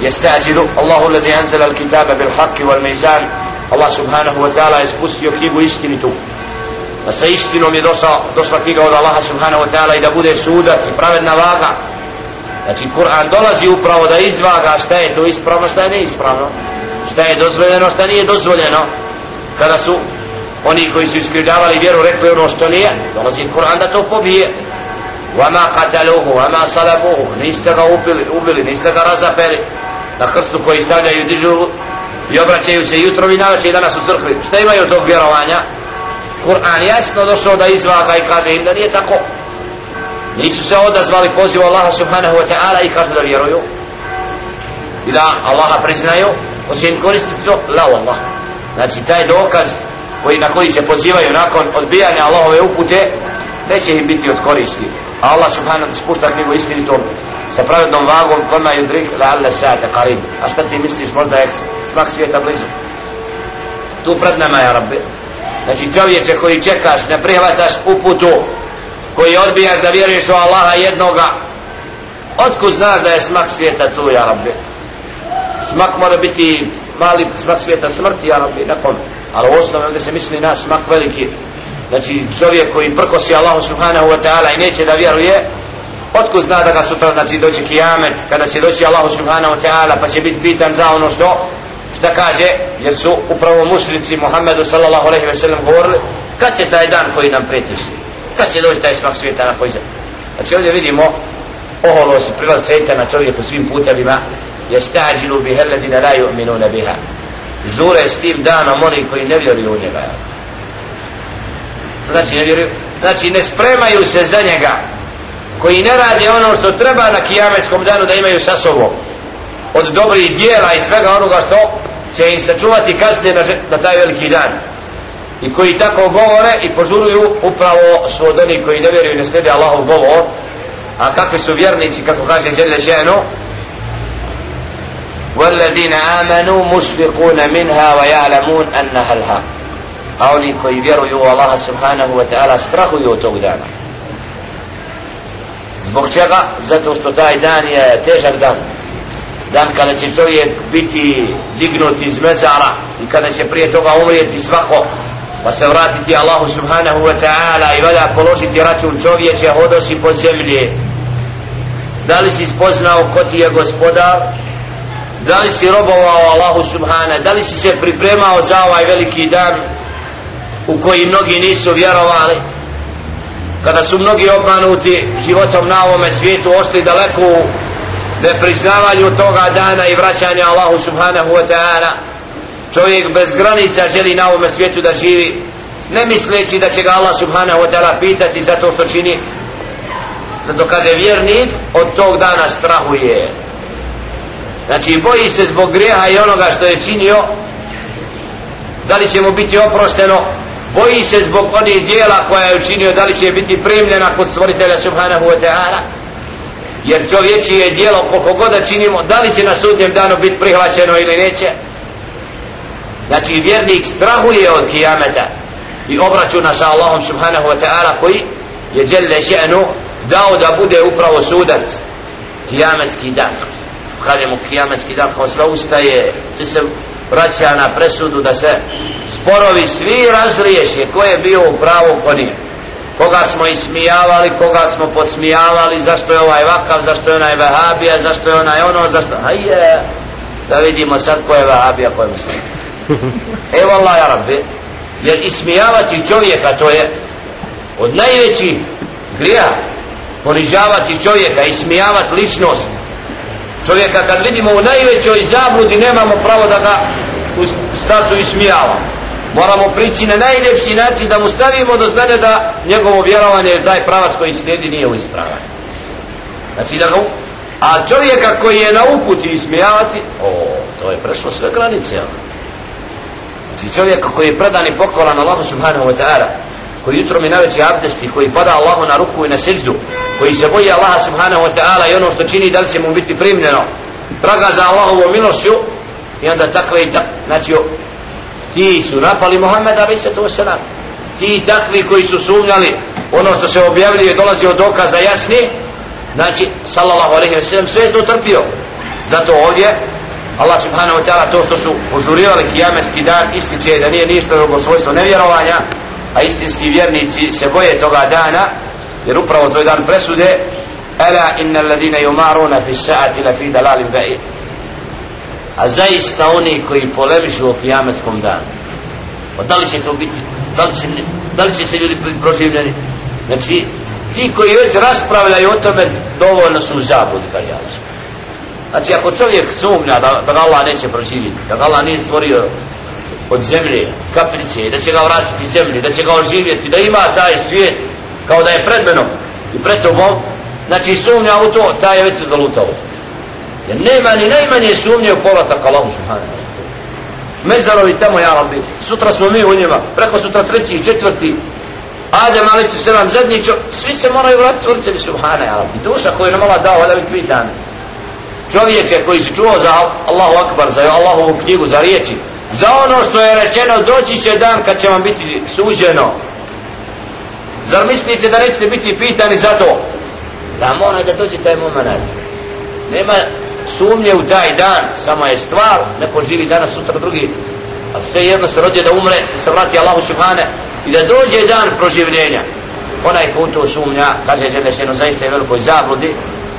jestađilu Allahu ladhi anzala al kitaba bil haqi wal mizan Allah subhanahu wa ta'ala je spustio knjigu istinitu da sa istinom je došla, došla knjiga od Allaha subhanahu wa ta'ala i da bude sudac i pravedna vaga znači Kur'an dolazi upravo da izvaga šta je to ispravno šta je neispravno šta je dozvoljeno šta nije dozvoljeno kada su oni koji su iskrivljavali vjeru rekli ono što nije dolazi Kur'an da to pobije وما قتلوه وما صلبوه niste ga ubili, ubili niste ga razapeli na krstu koji stavljaju dižu i obraćaju se jutro i navečer i danas u crkvi. Šta imaju tog vjerovanja? Kur'an jasno došao da izvaga i kaže im da nije tako. Nisu se odazvali pozivu Allaha subhanahu wa ta'ala i kažu da vjeruju. I da Allaha priznaju osim koristiti to la Allah znači taj dokaz koji, na koji se pozivaju nakon odbijanja Allahove upute neće im biti od koristi a Allah subhanahu wa ta'ala spušta knjigu istinitom sa pravednom vagom koma yudrik la alla sa'ata qarib. A šta ti misliš možda je smak svijeta blizu? Tu pred nama je rabbi. Znači čovječe koji čekaš ne prihvataš uputu koji odbijaš da vjeruješ u Allaha jednoga otkud znaš da je smak svijeta tu ja rabbi? Smak mora biti mali smak svijeta smrti ja rabbi nakon. Ali u osnovi onda se misli na smak veliki znači čovjek koji prkosi Allahu subhanahu wa ta'ala i neće da vjeruje otkud zna da ga sutra znači doći kijamet kada će doći Allahu subhanahu wa ta'ala pa će biti pitan za ono što šta kaže jer su upravo mušrici Muhammedu sallallahu alaihi ve sellem govorili kad će taj dan koji nam pretiš kad će doći taj smak svijeta na koji znači ovdje vidimo oholo se prilaz svijeta na čovjeku svim putevima je stađilu biha la yu'minuna biha. Žure s tim danom oni koji ne vjeruju u njega znači ne vjeruju znači ne spremaju se za njega koji ne radi ono što treba na kijametskom danu da imaju sa sobom od dobrih dijela i svega onoga što će im sačuvati kasnije na, na taj veliki dan i koji tako govore i požuruju upravo su od onih koji ne vjeruju i ne slijede Allahov govor a kakvi su vjernici kako kaže Đele Ženu والذين آمنوا مشفقون منها ويعلمون أنها الحق a oni koji vjeruju u Allaha subhanahu wa ta'ala strahuju od tog dana. Zbog čega? zato što taj dan je težak dan. Dan kada će čovjek biti dignut iz mezara i kada će prije toga umrijeti svako pa se vratiti Allahu subhanahu wa ta'ala i vada položiti račun čovječe hodosi po zemlji. Da li si spoznao ko ti je gospodar? Da li si robovao Allahu subhana? Da li si se pripremao za ovaj veliki dan? U koji mnogi nisu vjerovali. Kada su mnogi obmanuti životom na ovome svijetu ostali daleko u nepriznavanju toga dana i vraćanja Allahu subhanahu wa ta'ala. Čovjek bez granica želi na ovome svijetu da živi ne misleći da će ga Allah subhanahu wa ta'ala pitati za to što čini. Zato kaže vjernik od tog dana strahuje. Znači boji se zbog grijeha i onoga što je činio. Da li će mu biti oprošteno? Boji se zbog onih dijela koja je učinio da li će biti primljena kod stvoritelja subhanahu wa ta'ala. Jer čovječi je dijelo koliko god da činimo da li će na sudnjem danu biti prihvaćeno ili neće. Znači vjernik strahuje od kijameta i obračuna sa Allahom subhanahu wa ta'ala koji je djelje še'nu dao da bude upravo sudac kijametski dan. Kažemo kijametski dan kao sve ustaje sve se vraća na presudu da se sporovi svi razriješe ko je bio u pravu ko nije koga smo ismijavali, koga smo posmijavali, zašto je ovaj vakav, zašto je onaj vahabija, zašto je onaj ono, zašto... Hajde, da vidimo sad ko je vahabija, ko je muslim. Evo Allah, ja rabbi, jer ismijavati čovjeka, to je od najvećih grija, ponižavati čovjeka, ismijavati ličnost, čovjeka kad vidimo u najvećoj zabludi nemamo pravo da ga u startu ismijavamo moramo prići na najljepši način da mu stavimo do znanja da njegovo vjerovanje je taj pravac koji slijedi nije u ispravanju znači da ga a čovjeka koji je na uputi ismijavati o, to je prešlo sve granice znači čovjeka koji je predan i pokolan Allahu subhanahu wa ta'ala koji jutro mi najveći abdesti koji pada Allahu na ruku i na seždu koji se boji Allaha subhanahu wa ta'ala i ono što čini da li će mu biti primljeno? Traga za Allahovu milošću i onda takve i tak znači ti su napali Muhammeda ali se to selam. Ti takvi koji su sumnjali ono što se objavljuje dolazi od dokaza jasni znači sallallahu alaihi wa sallam sve to trpio. Zato ovdje Allah subhanahu wa ta'ala to što su požurivali kijametski dan ističe da nije ništa drugo svojstvo nevjerovanja a istinski vjernici se boje toga dana jer upravo to je dan presude ala inna alladine yumaruna fi sa'ati la fi dalalin ba'id a zaista oni koji polemišu o kijametskom danu. Pa da li će to biti da li će, da li će se ljudi biti proživljeni? Znači ti koji već raspravljaju o tome dovoljno su u zabudi kaže Allah znači ako čovjek sumnja da, da ga Allah neće proživjeti da ga Allah nije stvorio od zemlje, od kaplice da će ga vratiti zemlji, da će ga oživjeti da ima taj svijet kao da je pred menom i pred tobom znači sumnja u to, taj je već zalutao jer nema ni najmanje sumnje u povratak Allahu subhanahu mezarovi tamo ja rabbi sutra smo mi u njima preko sutra treći četvrti. Adem ali su sedam zadnji čo, svi se moraju vratiti stvoritelji subhana ja rabbi. Duša koju nam Allah dao da bi pitan čovječe koji se čuo za Allahu akbar za Allahovu knjigu za riječi za ono što je rečeno doći će dan kad će vam biti suđeno. Zar mislite da nećete biti pitani za to? Da mora da dođe taj moment. Nema sumnje u taj dan samo je stvar neko živi danas sutra drugi a sve jedno se rodio da umre da se vrati Allahu Subhane i da dođe dan proživljenja. Onaj ko to sumnja kaže da zaista je velikoj zabludi